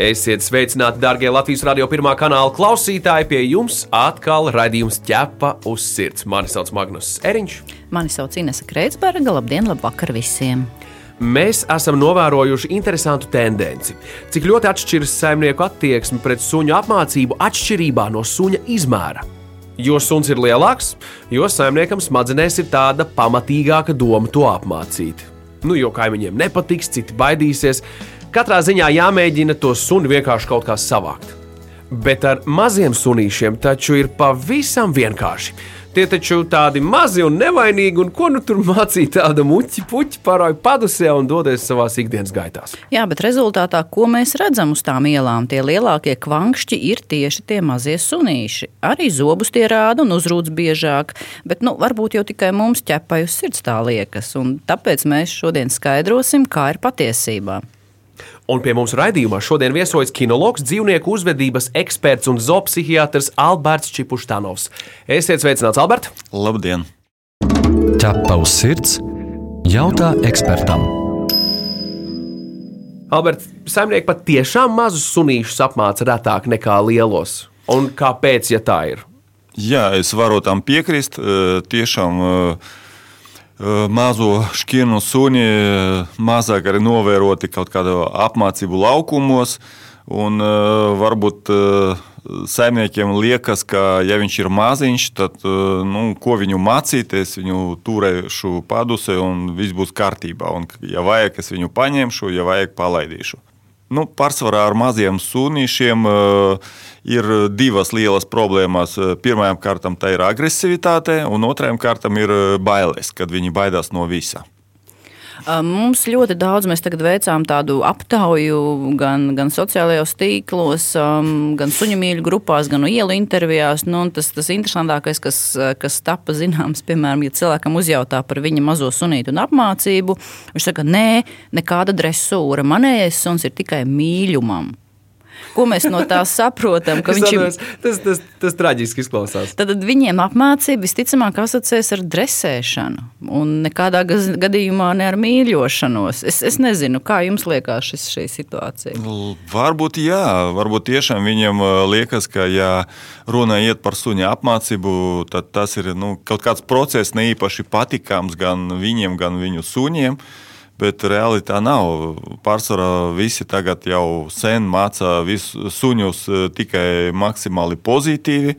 Esiet sveicināti, darbie Latvijas radio pirmā kanāla klausītāji. Pie jums atkal raidījums ķepa uz sirds. Mani sauc Magnus Eriņš. Mani sauc Inese Kreitsberga. Labdien, labvakar visiem! Mēs esam novērojuši interesantu tendenci, cik ļoti atšķiras saimnieku attieksme pret suņu apmācību atšķirībā no suņa izmēra. Jo suns ir lielāks, jo saimniekam smadzenēs ir tāda pamatīgāka doma to apmācīt. Nu, jo kaimiņiem nepatiks, citi baidīsies, Katrā ziņā jāmēģina to suni vienkārši kaut kā savākt. Bet ar maziem sunīšiem taču ir pavisam vienkārši. Tie taču tādi mazi un nevainīgi, un ko nu tur mācīt tāda muļķa, puķa paroja padusē un dodies savā ikdienas gaitās. Jā, bet rezultātā, ko mēs redzam uz tām ielām, tie lielākie kvankšķi ir tieši tie mazie sunīši. Arī zobus tie rāda un uzrūc biežāk, bet nu, varbūt jau tikai mums ķepai uz sirds tā liekas, un tāpēc mēs šodien skaidrosim, kā ir patiesībā. Un pie mums raidījumā šodien viesojas kinologs, dzīvnieku uzvedības eksperts un zoopsihiatrs Alberts Čipuštānovs. Esiet sveicināts, Albert! Labdien! Ķepa uz sirds jautā ekspertam. Albert, saimnieki pat tiešām mazus sunīšus apmāca retāk nekā lielos. Un kāpēc, ja tā ir? Jā, es varu tam piekrist. Tiešām mazo šķirnu suni mazāk arī novēroti kaut kādā apmācību laukumos. Un, varbūt saimniekiem liekas, ka, ja viņš ir maziņš, tad nu, ko viņu mācīties, viņu turēšu padusē un viss būs kārtībā. Un, ja vajag, es viņu paņemšu, ja vajag, palaidīšu. Nu, pārsvarā ar maziem sunīšiem uh, ir divas lielas problēmas. Pirmajam kārtam tā ir agresivitāte, un otrajam kārtam ir bailes, kad viņi baidās no visa. Mums ļoti daudz, mēs tagad veicām tādu aptauju gan, gan sociālajos tīklos, gan suņu mīļu grupās, gan ielu intervijās. Nu, tas, tas interesantākais, kas, kas tapa zināms, piemēram, ja cilvēkam uzjautā par viņa mazo sunītu un apmācību, viņš saka, nē, nekāda dresūra, manējais suns ir tikai mīļumam. Ko mēs no tā saprotam? viņš ir tas, tas, tas traģiski izklausās. Tad viņiem apmācība visticamāk asociēs ar dresēšanu un nekādā gadījumā ne ar mīļošanos. Es, es nezinu, kā jums liekas šis, šī situācija. Varbūt jā, varbūt tiešām viņiem uh, liekas, ka ja runa iet par suņa apmācību, tad tas ir nu, kaut kāds process ne īpaši patīkams gan viņiem, gan viņu suņiem. Bet reāli tā nav. Pārsvarā visi tagad jau sen mācā visus suņus e, tikai maksimāli pozitīvi.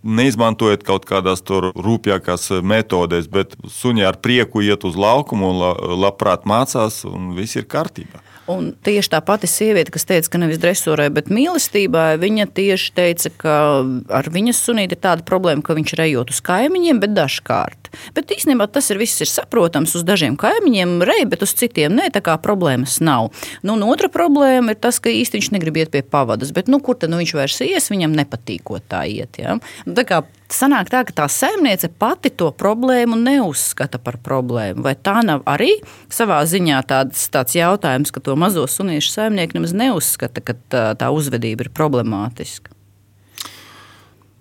Neizmantojiet kaut kādas rūpīgākas metodes, bet suņi ar prieku iet uz laukumu labprāt mācās, un viss ir kārtībā. Un tieši tā pati sieviete, kas teica, ka nevis dresūrai, bet mīlestībai, viņa tieši teica, ka ar viņas sunīti ir tāda problēma, ka viņš rejot uz kaimiņiem, bet dažkārt. Bet īstenībā tas ir viss ir saprotams. Uz dažiem kaimiņiem rej, bet uz citiem nē, tā kā problēmas nav. Nu, un otra problēma ir tas, ka īsti viņš negrib iet pie pavadas, bet nu, kur tad nu, viņš vairs ies, viņam nepatīkot tā iet. Ja? Nu, tā kā sanāk tā, ka tā saimniece pati to problēmu neuzskata par problēmu. Vai tā nav arī savā ziņā tāds, tāds jautājums, ka to mazo suniešu saimnieku nemaz neuzskata, ka tā, tā uzvedība ir problemātiska?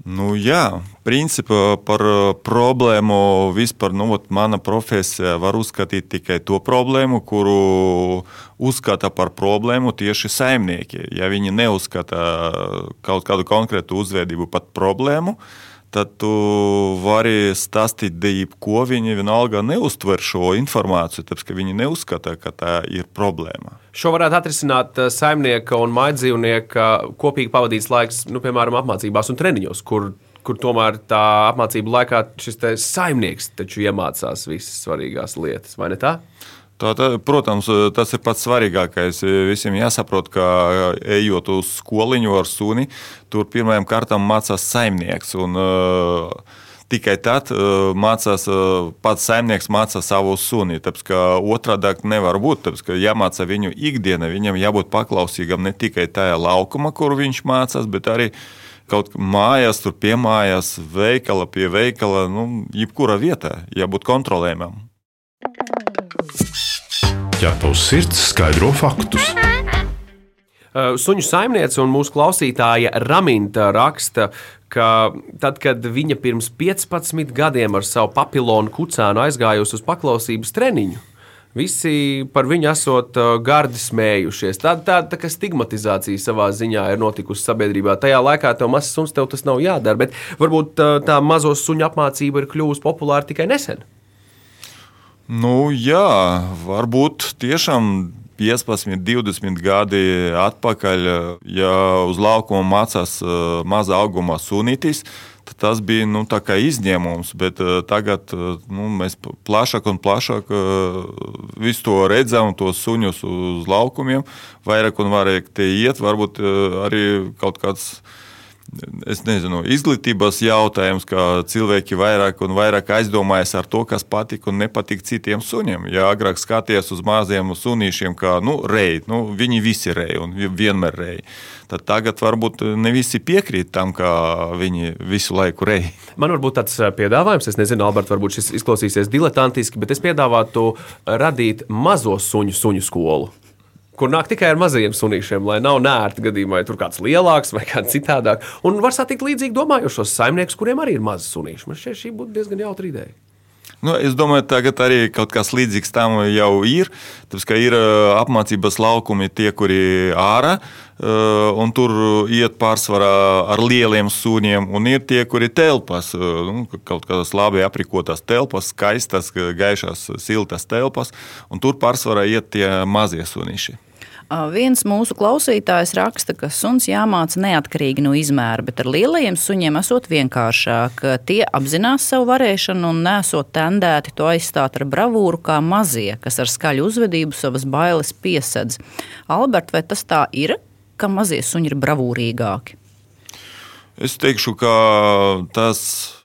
Nu, jā, principā par problēmu vispār nu, mana profesija var uzskatīt tikai to problēmu, kuru uzskata par problēmu tieši saimnieki. Ja viņi neuzskata kaut kādu konkrētu uzvedību par problēmu, tad tad tu vari stāstīt jebko. Viņi vienalga neuztver šo informāciju, tāpēc ka viņi neuzskata, ka tā ir problēma. Šo varētu atrisināt eh, saimnieka un maidzīvnieka kopīgi pavadīts laiks, nu, piemēram, apmācībās un treniņos, kur, kur tomēr tā apmācību laikā šis saimnieks taču iemācās visas svarīgās lietas, vai ne tā? Tā, tā, protams, tas ir pats svarīgākais. Visiem jāsaprot, ka ejot uz skoliņu ar suni, tur pirmajam kārtam mācās saimnieks. Un, uh, Tikai tad uh, mācās, uh, pats saimnieks mācā savu suni. Tāpēc, otrādi nevar būt. Tāpēc, jāmācā viņu ikdiena, viņam jābūt paklausīgam ne tikai tajā laukumā, kur viņš mācās, bet arī kaut kā mājās, tur pie mājās, veikala pie veikala, nu, jebkurā vietā, jābūt kontrolējumam. Ja tavs sirds skaidro faktus. Suņu saimniece un mūsu klausītāja Raminta raksta, ka tad, kad viņa pirms 15 gadiem ar savu papilonu kucēnu aizgājusi uz paklausības treniņu, Visi par viņu esot gardi smējušies. Tāda tā, tā, tā stigmatizācija savā ziņā ir notikusi sabiedrībā. Tajā laikā tev mazs suns, tev tas nav jādara, bet varbūt tā mazo suņu apmācība ir kļuvusi populāra tikai nesen. Nu, jā, varbūt tiešām 15, 20 gadi atpakaļ, ja uz laukuma mācās maza auguma sunītis, tas bija nu, izņēmums, bet uh, tagad uh, nu, mēs plašāk un plašāk visu to redzam, tos suņus uz laukumiem. Vairāk un vairāk tie iet, varbūt arī kaut kāds. Es nezinu, izglītības jautājums, ka cilvēki vairāk un vairāk aizdomājas ar to, kas patīk un nepatīk citiem suņiem. Ja agrāk skaties uz maziem sunīšiem, kā nu, reji, nu, viņi visi reji un vienmēr reji tad tagad varbūt ne visi piekrīt tam, ka viņi visu laiku reji. Man varbūt tāds piedāvājums, es nezinu, Alberts, varbūt šis izklausīsies diletantiski, bet es piedāvātu radīt mazo suņu, suņu skolu kur nāk tikai ar maziem sunīšiem, lai nav nērti gadījumā, ja tur kāds lielāks vai kāds citādāk. Un var satikt līdzīgi domājošos saimniekus, kuriem arī ir mazi sunīši. Man šķiet, šī būtu diezgan jautra ideja. Nu, es domāju, tagad arī kaut kas līdzīgs tam jau ir. Tāpēc, ka ir apmācības laukumi tie, kuri ārā, un tur iet pārsvarā ar lieliem suņiem, un ir tie, kuri telpas, nu, kaut kādas labi aprīkotas telpas, skaistas, gaišas, siltas telpas, un tur pārsvarā iet tie mazie sunīši. Viens mūsu klausītājs raksta, ka suns jāmāca neatkarīgi no izmēra, bet ar lielajiem suņiem esot vienkāršāk. Tie apzinās savu varēšanu un nesot tendēti to aizstāt ar bravūru kā mazie, kas ar skaļu uzvedību savas bailes piesedz. Albert, vai tas tā ir, ka mazie suņi ir bravūrīgāki? Es teikšu, ka tas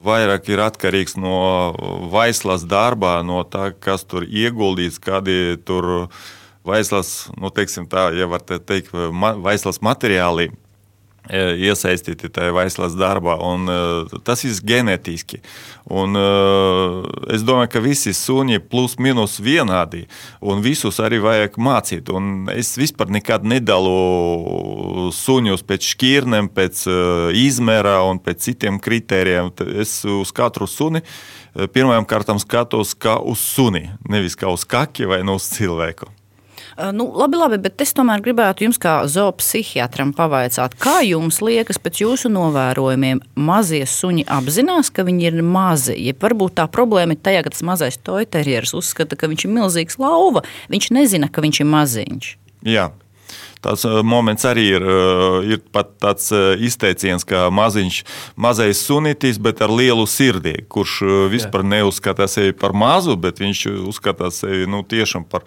vairāk ir atkarīgs no vaislas darbā, no tā, kas tur ieguldīts, kādi tur ir vaislas, nu, teiksim, tā, ja var te teikt, ma, vaislas materiāli e, iesaistīti tajā vaislas darbā, un uh, tas ir ģenētiski. Un, uh, es domāju, ka visi suņi plus mīnus vienādi, un visus arī vajag mācīt. Un es vispār nekad nedalu suņus pēc šķirnēm, pēc izmēra un pēc citiem kritērijiem. Es uz katru suni pirmajam kārtam skatos kā uz suni, nevis kā uz kaki vai no nu uz cilvēku. Nu, labi, labi, bet es tomēr gribētu jums, kā zoopsihiatram, pavaicāt, kā jums liekas, pēc jūsu novērojumiem, mazie suņi apzinās, ka viņi ir mazi. Ja varbūt tā problēma ir tajā, ka tas mazais toiterieris uzskata, ka viņš ir milzīgs lauva, viņš nezina, ka viņš ir maziņš. Jā, tāds moments arī ir. Ir pat tāds izteiciens, ka maziņš, mazais sunītis, bet ar lielu sirdī, kurš vispār neuzskata sevi par mazu, bet viņš uzskata sevi nu, tiešām par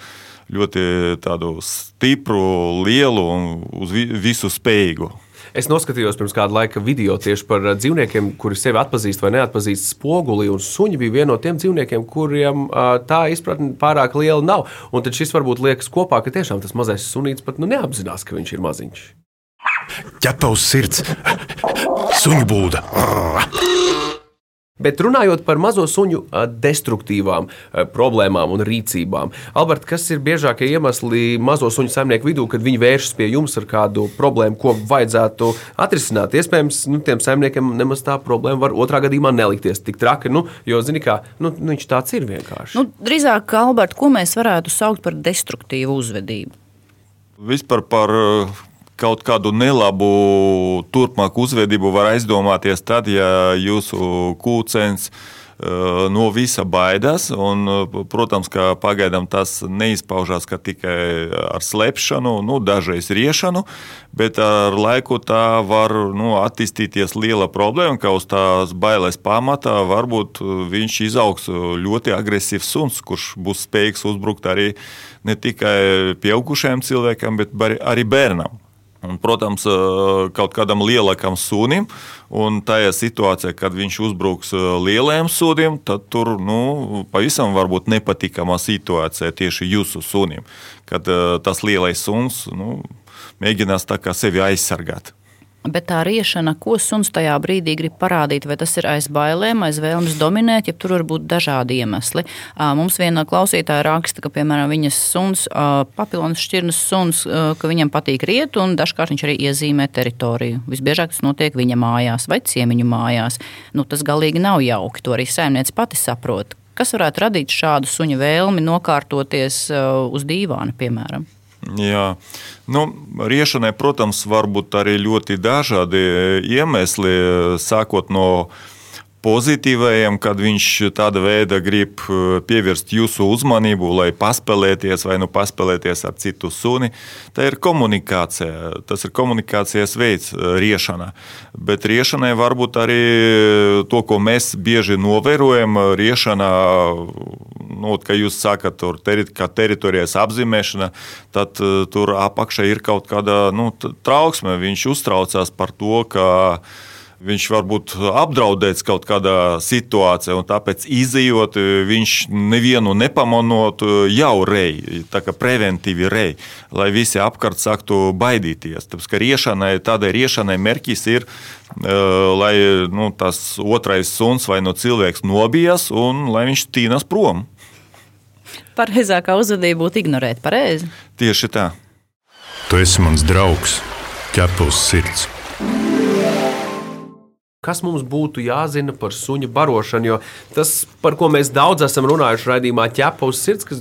ļoti stipru, lielu un uz visu spējīgu. Es noskatījos pirms kāda laika video tieši par uh, dzīvniekiem, kuri sevi atpazīst vai neatpazīst spoguli. Suņi bija viena no tiem dzīvniekiem, kuriem uh, tā izpratne pārāk liela nav. Un tad šis varbūt liekas kopā, ka tiešām tas mazais sunīts pat nu, neapzinās, ka viņš ir maziņš. Ķepaus sirds, suņu būda. Bet runājot par mazo suņu destruktīvām problēmām un rīcībām, Albert, kas ir biežākie iemesli mazo suņu saimnieku vidū, kad viņi vēršas pie jums ar kādu problēmu, ko vajadzētu atrisināt? Iespējams, nu, tiem saimniekiem nemaz tā problēma var otrā gadījumā nelikties tik traki, nu, jo, zini, kā nu, nu, viņš tāds ir vienkārši. Nu, drīzāk, Albert, ko mēs varētu saukt par destruktīvu uzvedību? Vispār par kaut kādu nelabu turpmāku uzvedību var aizdomāties tad, ja jūsu kūcens uh, no visa baidās. Un, uh, protams, ka pagaidām tas neizpaužās tikai ar slēpšanu, nu, dažreiz riešanu, bet ar laiku tā var nu, attīstīties liela problēma, ka uz tās bailes pamatā varbūt viņš izaugs ļoti agresīvs suns, kurš būs spējīgs uzbrukt arī ne tikai pieaugušajam cilvēkam, bet arī bērnam. Un, protams, kaut kādam lielākam sunim, un tajā situācijā, kad viņš uzbruks lielajam sunim, tad tur nu, pavisam var būt nepatīkama situācija tieši jūsu sunim. Kad tas lielais suns nu, mēģinās sevi aizsargāt. Bet tā riešana, ko suns tajā brīdī grib parādīt, vai tas ir aiz bailēm, aiz vēlmes dominēt, ja tur var būt dažādi iemesli. Mums viena klausītāja raksta, ka, piemēram, viņas suns, papilonas šķirnes suns, ka viņam patīk riet, un dažkārt viņš arī iezīmē teritoriju. Visbiežāk tas notiek viņa mājās vai ciemiņu mājās. Nu, tas galīgi nav jauki, to arī saimniece pati saprot. Kas varētu radīt šādu suņa vēlmi nokārtoties uz dīvāna, piemēram? Jā, nu, riešanai, protams, var būt arī ļoti dažādi iemesli, sākot no pozitīvajiem, kad viņš tāda veida grib eh, pievērst jūsu uzmanību, lai paspēlēties vai nu paspēlēties ar citu suni. Tā ir komunikācija. Tas ir komunikācijas veids, eh, riešana. Bet riešanai var būt arī to, ko mēs bieži novērojam. Riešana, nu, kad jūs sakat, tur teri, teritorijas apzīmēšana, tad eh, tur apakšā ir kaut kāda nu, trauksme. Viņš uztraucās par to, ka viņš var būt apdraudēts kaut kādā situācijā, un tāpēc izējot, viņš nevienu nepamanot, jau rei, tā kā preventīvi rei, lai visi apkārt sāktu baidīties. Tāpēc, ka riešanai, tādai riešanai mērķis ir, lai nu, tas otrais suns vai no cilvēks nobijas un lai viņš tīnas prom. Pareizākā uzvedība būtu ignorēt pareizi. Tieši tā. Tu esi mans draugs, ķepus sirds kas mums būtu jāzina par suņa barošanu. Jo tas, par ko mēs daudz esam runājuši raidījumā, ķepa uz sirds, ka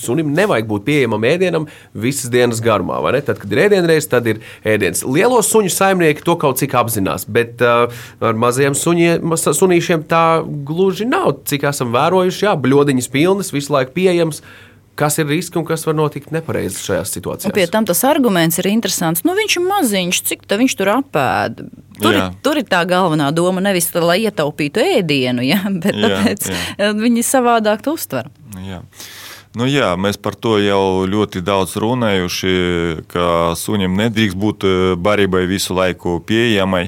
sunim nevajag būt pieejamam ēdienam visas dienas garumā. Tad, kad ir ēdienreiz, tad ir ēdiens. Lielo suņu saimnieki to kaut cik apzinās, bet uh, ar maziem suņiem, sunīšiem tā gluži nav. Cik esam vērojuši, jā, bļodiņas pilnas, visu laiku pieejams kas ir riski un kas var notikt nepareizi šajās situācijās. Un pie tam tas arguments ir interesants. Nu, viņš ir maziņš, cik tā viņš tur apēda. Tur, jā. tur ir tā galvenā doma, nevis lai ietaupītu ēdienu, ja? bet jā, tāpēc jā. viņi savādāk to uztver. Jā. Nu, jā, mēs par to jau ļoti daudz runājuši, ka sunim nedrīkst būt eh, barībai visu laiku pieejamai.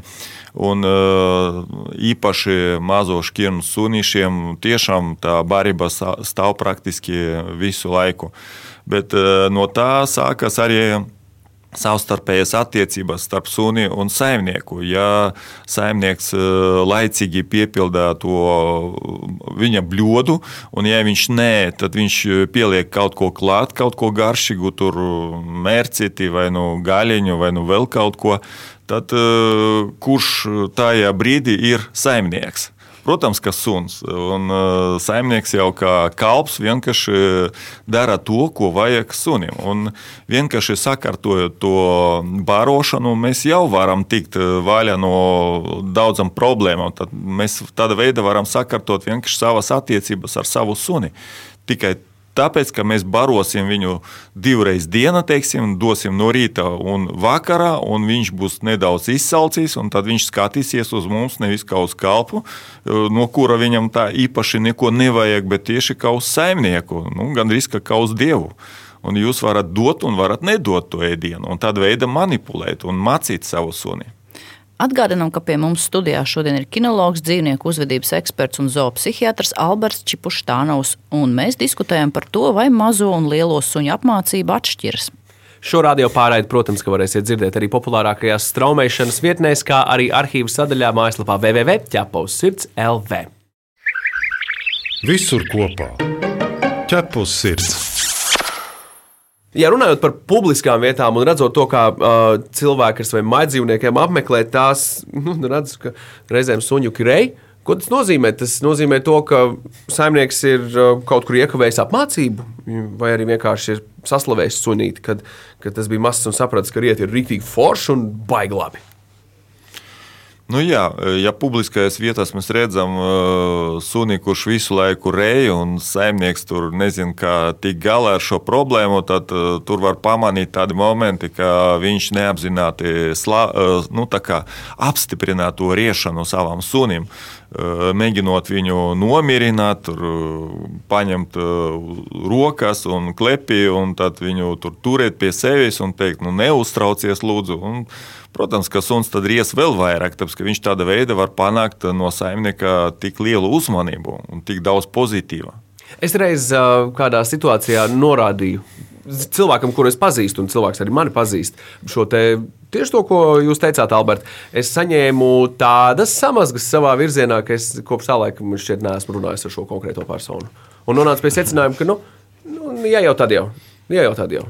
Un uh, īpaši mazo šķirnu sunīšiem tiešām tā barība stāv praktiski visu laiku. Bet uh, no tā sākas arī savstarpējas attiecības starp suni un saimnieku. Ja saimnieks uh, laicīgi piepildā to viņa bļodu, un ja viņš nē, tad viņš pieliek kaut ko klāt, kaut ko garšīgu, tur mērcīti vai nu gaļiņu vai nu vēl kaut ko tad eh, kurš tajā brīdī ir saimnieks? Protams, ka suns. Un uh, saimnieks jau kā kalps vienkārši dara to, ko vajag sunim. Un vienkārši sakārtojot to barošanu, mēs jau varam tikt vaļā no daudzām problēmām. Tad mēs tādā veidā varam sakārtot vienkārši savas attiecības ar savu suni. Tikai Tāpēc, ka mēs barosim viņu divreiz dienā, teiksim, dosim no rīta un vakarā, un viņš būs nedaudz izsalcis, un tad viņš skatīsies uz mums nevis kā uz kalpu, no kura viņam tā īpaši neko nevajag, bet tieši kā uz saimnieku, nu, gandrīz kā uz dievu. Un jūs varat dot un varat nedot to ēdienu, un tādā veidā manipulēt un mācīt savu suni. Atgādinām, ka pie mums studijā šodien ir kinologs, dzīvnieku uzvedības eksperts un zoopsihiatrs Alberts Čipuštānovs, un mēs diskutējam par to, vai mazo un lielo suņu apmācība atšķiras. Šo radio pārraidi, protams, varēsiet dzirdēt arī populārākajās straumēšanas vietnēs, kā arī arhīvu sadaļā mājaslapā www.ķepaus sirds LV. Visur kopā - ķepus sirds! Ja runājot par publiskām vietām un redzot to, kā uh, cilvēki ar saviem maidzīvniekiem apmeklē tās, nu, redz, ka reizēm suņu krei. Ko tas nozīmē? Tas nozīmē to, ka saimnieks ir uh, kaut kur iekavējis apmācību, vai arī vienkārši ir saslavējis sunīti, kad, kad tas bija mazs un sapratis, ka rieti ir rīktīgi forši un baigi labi. Nu, jā, ja publiskajās vietās mēs redzam uh, suni, kurš visu laiku reja un saimnieks tur nezina, kā tikt galā ar šo problēmu, tad uh, tur var pamanīt tādi momenti, ka viņš neapzināti slā, nu, apstiprināt to riešanu savam sunim. Uh, mēģinot viņu nomierināt, tur, paņemt rokas un klepi, un viņu tur turēt pie sevis un teikt, nu, neuztraucies, lūdzu. Un, Protams, ka suns tad ries vēl vairāk, tāpēc ka viņš tāda veida var panākt no saimnieka tik lielu uzmanību un tik daudz pozitīva. Es reiz kādā situācijā norādīju cilvēkam, kuru es pazīstu, un cilvēks arī mani pazīst, šo te. Tieši to, ko jūs teicāt, Alberts, es saņēmu tādas samazgas savā virzienā, ka es kopš tā laika šķiet neesmu runājis ar šo konkrēto personu. Un nonācu pie secinājuma, ka, nu, nu ja jau tad jau, ja jau tad jau.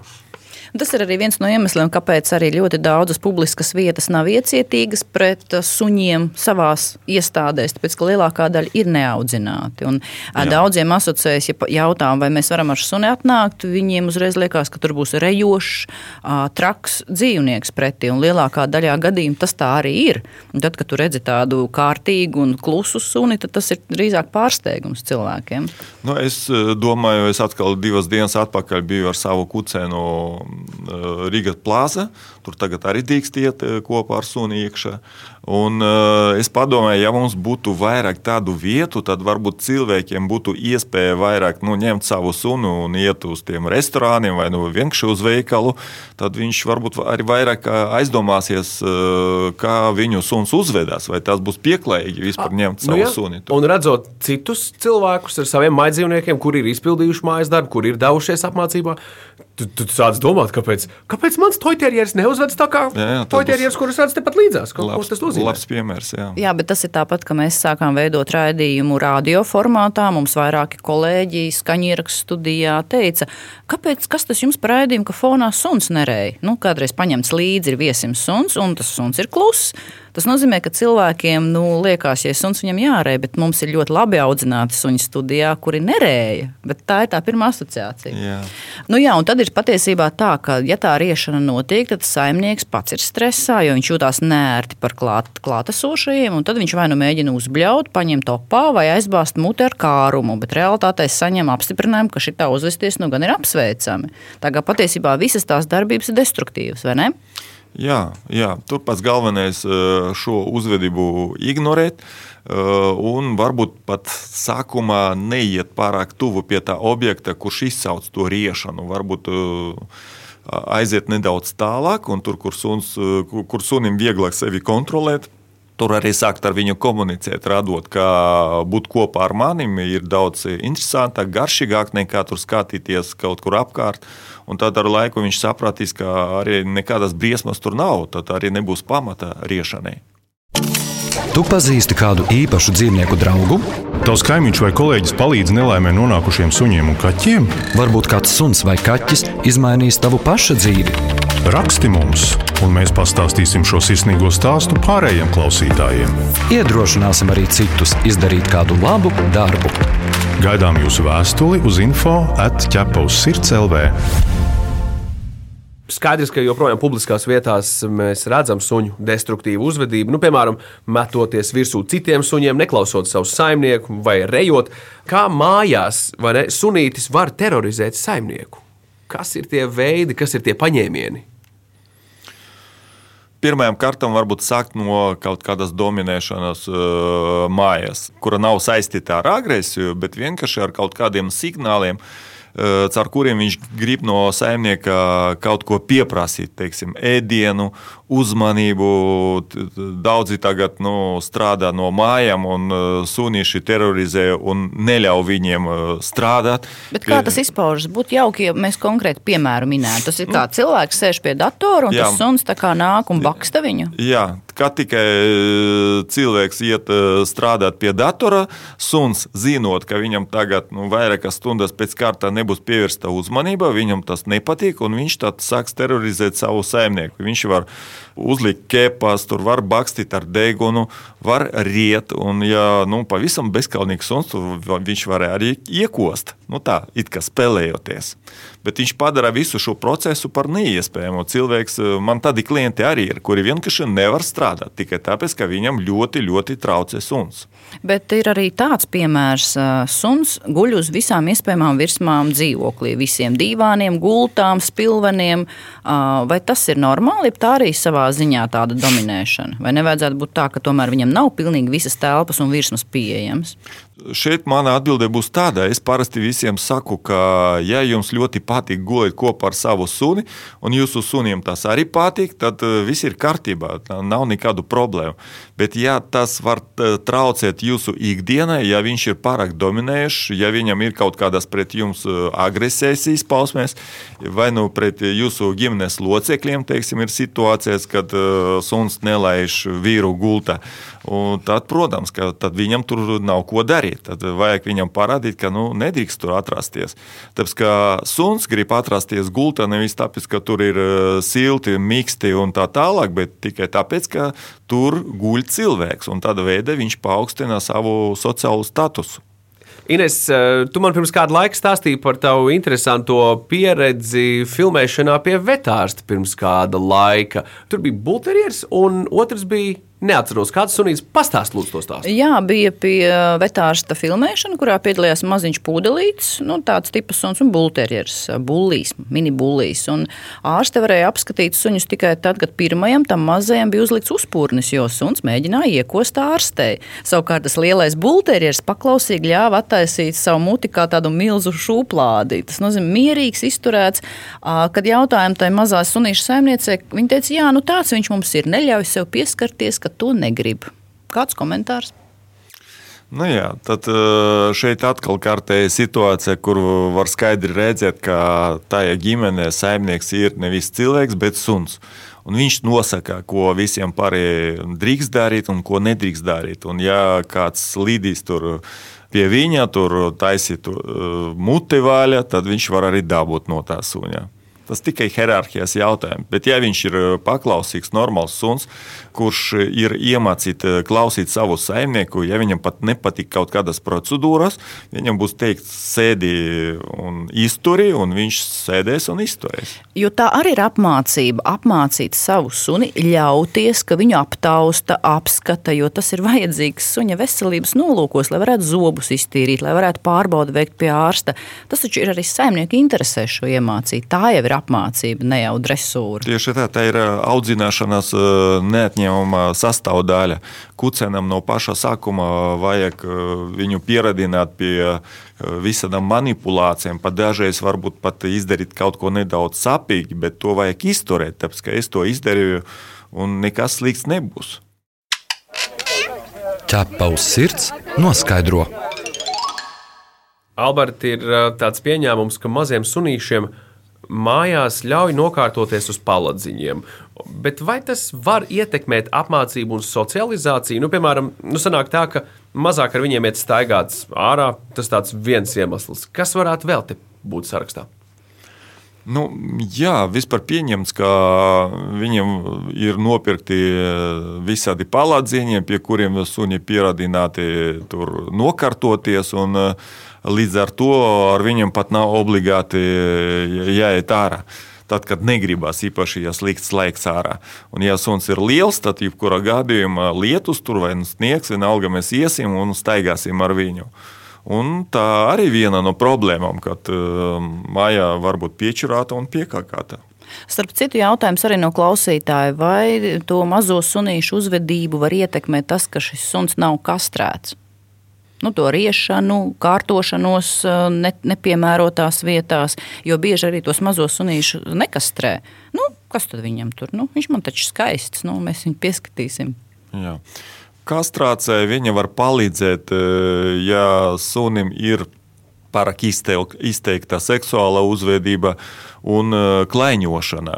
Tas ir arī viens no iemesliem, kāpēc arī ļoti daudzas publiskas vietas nav iecietīgas pret uh, suņiem savās iestādēs, tāpēc ka lielākā daļa ir neaudzināti. Un uh, Jā. daudziem asociējas, ja jautājām, vai mēs varam ar suni atnākt, viņiem uzreiz liekas, ka tur būs rejošs, uh, traks dzīvnieks pretī. Un lielākā daļā gadījumā tas tā arī ir. Un tad, kad tu redzi tādu kārtīgu un klusu suni, tad tas ir drīzāk pārsteigums cilvēkiem. Nu, es domāju, es atkal divas dienas atpakaļ biju ar savu kucēnu Eh, Riga Plaza, Tur tagad arī drīkst iet eh, kopā ar suni iekšā. Un, uh, es domāju, ja mums būtu vairāk tādu vietu, tad varbūt cilvēkiem būtu iespēja vairāk nu, ņemt savu sunu un iet uz tiem restorāniem vai nu, vienkārši uz veikalu. Tad viņš varbūt arī vairāk aizdomāsies, uh, kā viņu suns uzvedās, vai tas būs pieklājīgi vispār ņemt nu savu nu, ja. suni. Tur. Un redzot citus cilvēkus ar saviem maidzīvniekiem, kuri ir izpildījuši mājas darbu, kuri ir devušies apmācībā, tu, tu sāc domāt, kāpēc, kāpēc mans toiterieris neuzvedas tā kā toiterieris, kurus redz tepat līdzās. Labs, tas nozīmē? Labs piemērs, jā. jā, bet tas ir tāpat, ka mēs sākām veidot raidījumu radio formātā. Mums vairāki kolēģi skaņierakstu studijā teica, kāpēc, kas tas jums par raidījumu, ka fonā suns nerēja? Nu, kādreiz paņemts līdzi ir viesim suns, un tas suns ir kluss. Tas nozīmē, ka cilvēkiem nu, liekas, ja suns viņam jārēj, bet mums ir ļoti labi audzināti suņi studijā, kuri nerēja. Tā ir tā pirmā asociācija. Jā. Nu, jā, tad ir patiesībā tā, ka, ja tā riešana notiek, tad saimnieks pats ir stresā, jo viņš jūtās nērti par klāt, klātesošajiem, un tad viņš vai nu mēģina uzbļaut, paņemt opā vai aizbāzt muti ar kārumu, bet realitātē saņem apstiprinājumu, ka šī tā uzvesties nu gan ir apsveicami. Tā kā patiesībā visas tās darbības ir destruktīvas, vai ne? Jā, jā, tur pats galvenais eh, šo uzvedību ignorēt. Eh, un varbūt pat sākumā neiet pārāk tuvu pie tā objekta, kurš izsauc to riešanu. Varbūt eh, aiziet nedaudz tālāk, un tur, kur, suns, kur sunim vieglāk sevi kontrolēt, tur arī sākt ar viņu komunicēt, radot, kā būt kopā ar manim ir daudz interesantāk, garšīgāk nekā tur skatīties kaut kur apkārt. Un tad ar laiku viņš sapratīs, ka arī nekādas briesmas tur nav. Tad arī nebūs pamata riešanai. Tu pazīsti kādu īpašu dzīvnieku draugu? Tavs kaimiņš vai kolēģis palīdz nelaimē nonākušiem suņiem un kaķiem? Varbūt kāds suns vai kaķis izmainīs tavu pašu dzīvi. Raksti mums, un mēs pastāstīsim šo sirsnīgo stāstu pārējiem klausītājiem. Iedrošināsim arī citus izdarīt kādu labu darbu. Gaidām jūsu vēstuli uz info atķepa uz sirds LV. Skaidrs, ka joprojām publiskās vietās mēs redzam suņu destruktīvu uzvedību. Nu, piemēram, metoties virsū citiem suņiem, neklausot savu saimnieku vai rejot. Kā mājās ne, sunītis var terorizēt saimnieku? Kas ir tie veidi, kas ir tie paņēmieni? Pirmajam kārtam varbūt sākt no kaut kādas dominēšanas uh, mājas, kura nav saistīta ar agresiju, bet vienkārši ar kaut kādiem signāliem, uh, caur kuriem viņš grib no saimnieka kaut ko pieprasīt, teiksim, ēdienu, uzmanību. Daudzi tagad nu, strādā no mājām, un uh, sunīši terorizē un neļauj viņiem uh, strādāt. Bet kā tas izpaužas? Būtu jauki, ja mēs konkrēti piemēru minētu. Tas ir kā nu, cilvēks sēž pie datora un jā. tas suns nāk un baksta viņu. Jā, kā tikai uh, cilvēks iet strādāt pie datora, suns zinot, ka viņam tagad nu, vairākas stundas pēc kārtā nebūs pievērsta uzmanība, viņam tas nepatīk, un viņš tad sāks terorizēt savu saimnieku. Viņš var uzlikt kepas, tur var bakstīt ar degunu, var riet. Un, ja nu, pavisam bezskaunīgs suns, tad viņš var arī iekost. Nu, tā it kā spēlējoties. Bet viņš padara visu šo procesu par neiespējamu. Cilvēks, man tādi klienti arī ir, kuri vienkārši nevar strādāt tikai tāpēc, ka viņam ļoti, ļoti traucē suns. Bet ir arī tāds piemērs, ka suns guļ uz visām iespējamām virsmām dzīvoklī, visiem divāniem, gultām, spilveniem. Vai tas ir normāli, ja tā arī savā ziņā tāda dominēšana? Vai nevajadzētu būt tā, ka tomēr viņam nav pilnīgi visas telpas un virsmas pieejamas? Šeit mana atbilde būs tāda. Es parasti visiem saku, ka, ja jums ļoti patīk gulēt kopā ar savu suni, un jūsu sunim tas arī patīk, tad eh, viss ir kārtībā. Nav nekādu problēmu. Bet, ja tas var eh, traucēt jūsu ikdienai, ja viņš ir pārāk dominējošs, ja viņam ir kaut kādas pret jums eh, agresijas izpausmēs, vai nu pret jūsu ģimenes locekļiem, teiksim, ir situācijas, kad suns nelaiž vīru gultā, tad, protams, ka tad viņam tur nav ko darīt darīt. Tad vajag viņam parādīt, ka nu, nedrīkst tur atrasties. Tāpēc, ka suns grib atrasties gultā nevis tāpēc, ka tur ir eh, silti, mīksti un tā tālāk, bet tikai tāpēc, ka tur guļ cilvēks. Un tādā veidā viņš paaugstina savu sociālo statusu. Ines, eh, tu man pirms kāda laika stāstīji par tavu interesanto pieredzi filmēšanā pie vetārsta pirms kāda laika. Tur bija bulterieris, un otrs bija Neatceros, kāds sunīts pastāst lūdzu to stāstu. Jā, bija pie uh, vetārsta filmēšana, kurā piedalījās maziņš pudelīts, nu, tāds tipas suns un bulterjers, uh, bullīs, mini bullīs. Un ārste varēja apskatīt suņus tikai tad, kad pirmajam tam mazajam bija uzlikts uzpūrnis, jo suns mēģināja iekost ārstei. Savukārt tas lielais bulterjers paklausīgi ļāva attaisīt savu muti kā tādu milzu šūplādi. Tas nozīmē mierīgs, izturēts. Kad jautājām tai mazā sunīša saimniecei, viņa teica, jā, nu tāds viņš mums ir, neļauj sev pieskarties, ka to negrib. Kāds komentārs? Nu jā, tad šeit atkal kārtēja situācija, kur var skaidri redzēt, ka tajā ģimenē saimnieks ir nevis cilvēks, bet suns. Un viņš nosaka, ko visiem pārējiem drīkst darīt un ko nedrīkst darīt. Un, ja kāds līdīs tur pie viņa, tur taisīt muti vaļā, tad viņš var arī dabūt no tā suņa. Tas tikai hierarhijas jautājums. Bet, ja viņš ir paklausīgs, normāls suns, kurš ir iemācīts eh, klausīt savu saimnieku. Ja viņam pat nepatīk kaut kādas procedūras, viņam būs teikt, sēdi un izturi, un viņš sēdēs un izturēs. Jo tā arī ir apmācība. Apmācīt savu suni, ļauties, ka viņu aptausta, apskata, jo tas ir vajadzīgs suņa veselības nolūkos, lai varētu zobus iztīrīt, lai varētu pārbaudi veikt pie ārsta. Tas taču ir arī saimnieku interesē šo iemācīt. Tā jau ir apmācība, ne jau dresūra. Tieši tā, tā ir audzināšanās neatņemama neatņemama sastāvdaļa. Kucenam no paša sākuma vajag uh, viņu pieradināt pie uh, visādām manipulācijām. Pat dažreiz varbūt pat izdarīt kaut ko nedaudz sapīgi, bet to vajag izturēt, tāpēc ka es to izdarīju un nekas slikts nebūs. Ķepa uz sirds noskaidro. Alberti, ir uh, tāds pieņēmums, ka maziem sunīšiem mājās ļauj nokārtoties uz paladziņiem. Bet vai tas var ietekmēt apmācību un socializāciju? Nu, piemēram, nu, sanāk tā, ka mazāk ar viņiem iet staigāts ārā. Tas viens iemesls. Kas varētu vēl te būt sarakstā? Nu, jā, vispār pieņemts, ka viņiem ir nopirkti visādi palādziņi, pie kuriem suņi pieradināti tur nokārtoties. Un, līdz ar to ar viņiem pat nav obligāti jāiet ārā tad, kad negribas īpaši, ja slikts laiks ārā. Un, ja suns ir liels, tad jebkurā gadījumā lietus tur vai nu sniegs, vienalga mēs iesim un staigāsim ar viņu. Un tā arī viena no problēmām, kad uh, mājā var būt piečurāta un piekāpta. Starp citu, jautājums arī no klausītāja, vai to mazo sunīšu uzvedību var ietekmēt tas, ka šis suns nav kastrēts? nu, to riešanu, kārtošanos ne, nepiemērotās vietās, jo bieži arī tos mazos sunīšus nekastrē. Nu, kas tad viņam tur? Nu, viņš man taču skaists, nu, mēs viņu pieskatīsim. Jā. Kastrācija viņa var palīdzēt, ja sunim ir pārāk izteikta seksuāla uzvedība un klaiņošana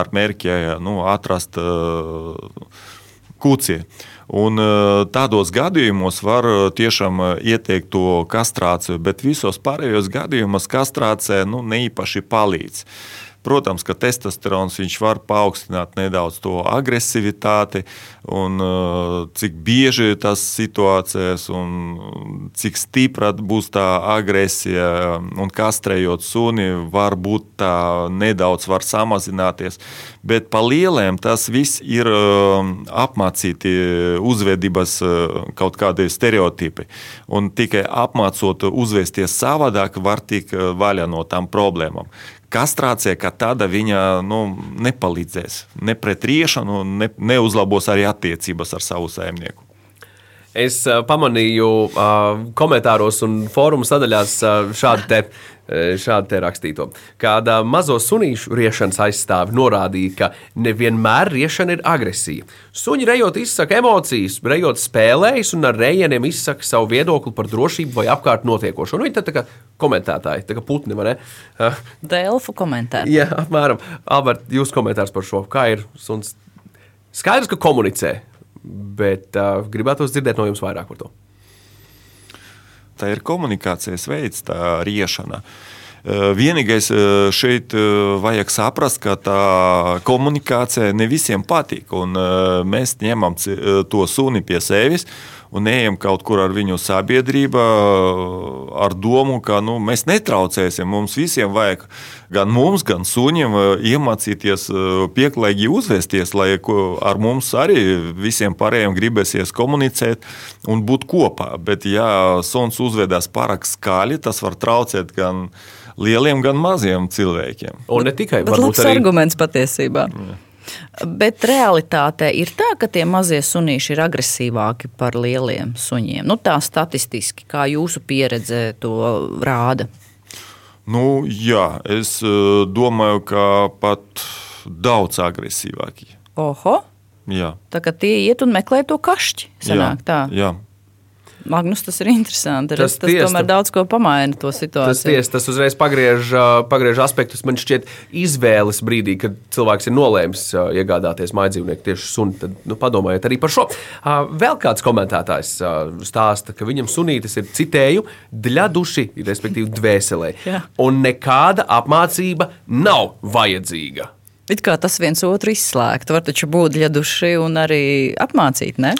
ar mērķi nu, atrast kūci. Un tādos gadījumos var tiešām ieteikt to kastrāciju, bet visos pārējos gadījumos kastrācija nu, neīpaši palīdz. Protams, ka testosterons var paaugstināt nedaudz to agresivitāti, un uh, cik bieži tas situācijas, un cik stipra būs tā agresija, un kastrējot suni, varbūt tā nedaudz var samazināties. Bet pa lieliem tas viss ir uh, apmācīti uzvedības uh, kaut kādi stereotipi. Un tikai apmācot uzvesties savādāk, var tikt vaļā no tām problēmām kastrācija kā tāda viņa nu, nepalīdzēs ne pret riešanu, ne, neuzlabos arī attiecības ar savu saimnieku. Es uh, pamanīju uh, komentāros un fórumu sadaļās uh, šādu te. Šādi te rakstīto. Kāda mazo sunīšu riešanas aizstāve norādīja, ka nevienmēr riešana ir agresija. Suņi rejot izsaka emocijas, rejot spēlējas un ar rejieniem izsaka savu viedokli par drošību vai apkārt notiekošo. Nu, viņi tā kā komentētāji, tā kā putni, vai ne? Delfu komentētāji. Jā, apmēram. Albert, jūs komentārs par šo. Kā ir suns? Skaidrs, ka komunicē, bet uh, gribētu dzirdēt no jums vairāk par to. Tā ir komunikācijas veids, tā riešana. Vienīgais šeit vajag saprast, ka tā komunikācija ne visiem patīk. Mēs ņemam to suni pie sevis un ejam kaut kur ar viņu sabiedrībā ar domu, ka nu, mēs netraucēsim. Mums visiem vajag, gan mums, gan suņiem, iemācīties pieklājīgi uzvesties, lai ar mums arī visiem pārējiem gribēsies komunicēt un būt kopā. Bet, ja suns uzvedās pārāk skaļi, tas var traucēt gan lieliem, gan maziem cilvēkiem. Un ne tikai tas ir arī... arguments patiesībā. Jā. Bet realitātē ir tā, ka tie mazie sunīši ir agresīvāki par lieliem suņiem. Nu, tā statistiski, kā jūsu pieredze to rāda. Nu, jā, es eh, domāju, ka pat daudz agresīvāki. Oho! Jā. Tā kā tie iet un meklē to kašķi. Sanāk, jā, tā. jā. Magnus, tas ir interesanti. Tas, tas ties, tomēr daudz ko pamaina to situāciju. Tas, ties, tas uzreiz pagriež, pagriež aspektus man šķiet izvēles brīdī, kad cilvēks ir nolēmis iegādāties mājdzīvnieku tieši suni. Tad nu, padomājiet arī par šo. Vēl kāds komentētājs stāsta, ka viņam sunītis ir citēju dļaduši, respektīvi dvēselē. un nekāda apmācība nav vajadzīga. It kā tas viens otru izslēgt, var taču būt ļaduši un arī apmācīt, ne?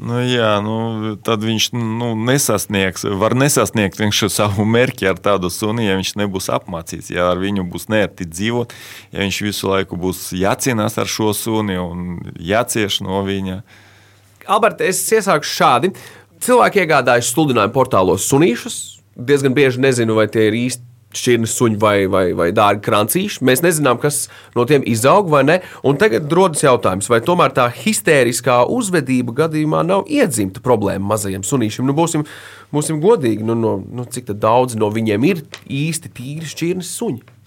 Nu, jā, nu, tad viņš nu, nesasniegs, var nesasniegt savu mērķi ar tādu suni, ja viņš nebūs apmācīts. Ja ar viņu būs nērti dzīvot, ja viņš visu laiku būs jācīnās ar šo suni un jācieš no viņa. Alberta, es iesāku šādi. Cilvēki iegādājas sludinājumu portālos sunīšus. Diezgan bieži nezinu, vai tie ir īsti šķirnes suņi vai, vai, vai dārgi krancīši. Mēs nezinām, kas no tiem izaug vai ne. Un tagad rodas jautājums, vai tomēr tā histēriskā uzvedība gadījumā nav iedzimta problēma mazajiem sunīšiem. Nu, būsim, būsim godīgi, nu, no, nu, cik daudz no viņiem ir īsti tīri šķirnes suņi.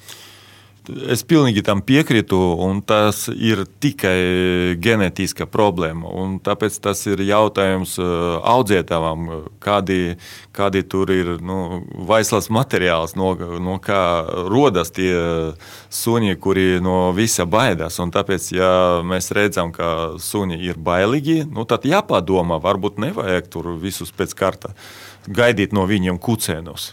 Es pilnīgi tam piekrītu, un tas ir tikai ģenētiska problēma. Tāpēc tas ir jautājums uh, audzētājiem, kādi, kādi tur ir nu, vaislas materiāls, no, no kā rodas tie suņi, kuri no visa baidās. Un tāpēc, ja mēs redzam, ka suņi ir bailīgi, nu, tad jāpadomā, varbūt nevajag tur visus pēc kārta gaidīt no viņiem kucēnus.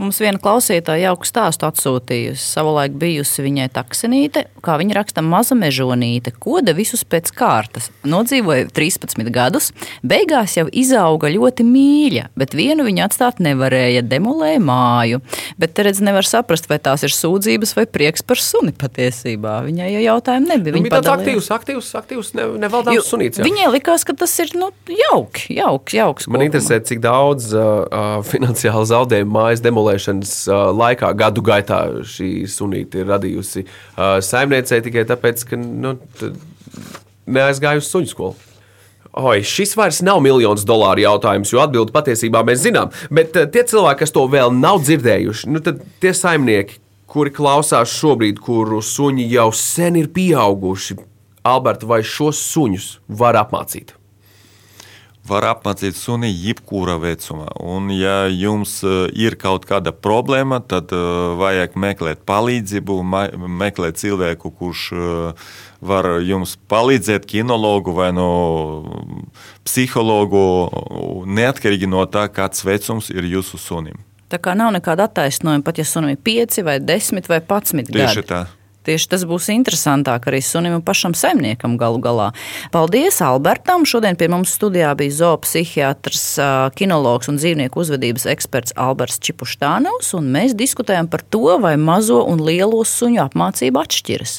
Mums viena klausītāja jauku stāstu atsūtījusi. Savulaik bijusi viņai taksenīte, kā viņa raksta, maza mežonīte, koda visus pēc kārtas. Nodzīvoja 13 gadus, beigās jau izauga ļoti mīļa, bet vienu viņa atstāt nevarēja, demolēja māju. Bet te redz, nevar saprast, vai tās ir sūdzības vai prieks par suni patiesībā. Viņai jau jautājumu nebija. Viņa bija tāds aktīvs, aktīvs, aktīvs ne, nevaldāms sunīts. Jā. Viņai likās, ka tas ir nu, jauki, jauks, jauks. Man interesē, cik daudz uh, finansiāli zaudējumu mājas demolēja demolēšanas laikā, gadu gaitā šī sunīte ir radījusi saimniecei tikai tāpēc, ka nu, neaizgāja uz suņu skolu. Oi, šis vairs nav miljonus dolāru jautājums, jo atbildi patiesībā mēs zinām. Bet tie cilvēki, kas to vēl nav dzirdējuši, nu, tie saimnieki, kuri klausās šobrīd, kuru suņi jau sen ir pieauguši, Alberta, vai šos suņus var apmācīt? Var apmācīt suni jebkurā vecumā. Un, ja jums eh, ir kaut kāda problēma, tad uh, vajag meklēt palīdzību, meklēt cilvēku, kurš uh, var jums palīdzēt, kinologu vai no psihologu, neatkarīgi no tā, kāds vecums ir jūsu sunim. Tā kā nav nekāda attaisnojuma, pat ja sunim ir 5 vai 10 vai 11 gadi. Tieši tā. Tieši tas būs interesantāk arī sunim un pašam saimniekam galu galā. Paldies Albertam! Šodien pie mums studijā bija zoopsihiatrs, kinologs un dzīvnieku uzvedības eksperts Alberts Čipuštānevs, un mēs diskutējam par to, vai mazo un lielo suņu apmācība atšķiras.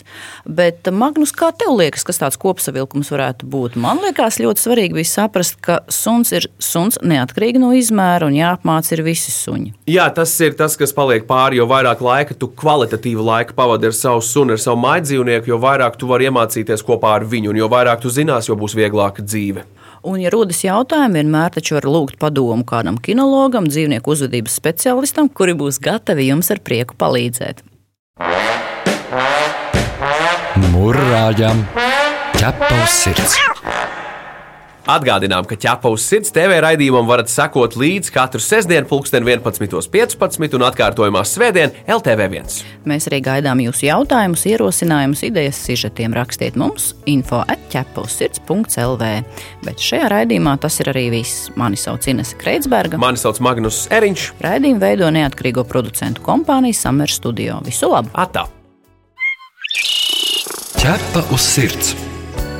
Bet, Magnus, kā tev liekas, kas tāds kopsavilkums varētu būt? Man liekas, ļoti svarīgi bija saprast, ka suns ir suns neatkarīgi no izmēra un jāapmāca ir visi suņi. Jā, tas ir tas, kas paliek pāri, jo vairāk laika tu kvalitatīvu laiku pavadi ar savu suni, ar savu mājdzīvnieku, jo vairāk tu vari iemācīties kopā ar viņu, un jo vairāk tu zinās, jo būs vieglāka dzīve. Un, ja rodas jautājumi, vienmēr taču var lūgt padomu kādam kinologam, dzīvnieku uzvedības speciālistam, kuri būs gatavi jums ar prieku palīdzēt. Mūrāģam ķepa uz sirds! Atgādinām, ka ķepa uz sirds TV raidījumam varat sekot līdzi katru sestdienu, pulksten 11.15 un atkārtojumā svētdien LTV1. Mēs arī gaidām jūsu jautājumus, ierosinājumus, idejas, sižetiem. Rakstiet mums info atķepa uz sirds.lv. Bet šajā raidījumā tas ir arī viss. Mani sauc Inese Kreitsberga. Mani sauc Magnus Eriņš. Raidījumu veido neatkarīgo producentu kompānija Summer Studio. Visu labu! Atā! Ķepa uz sirds!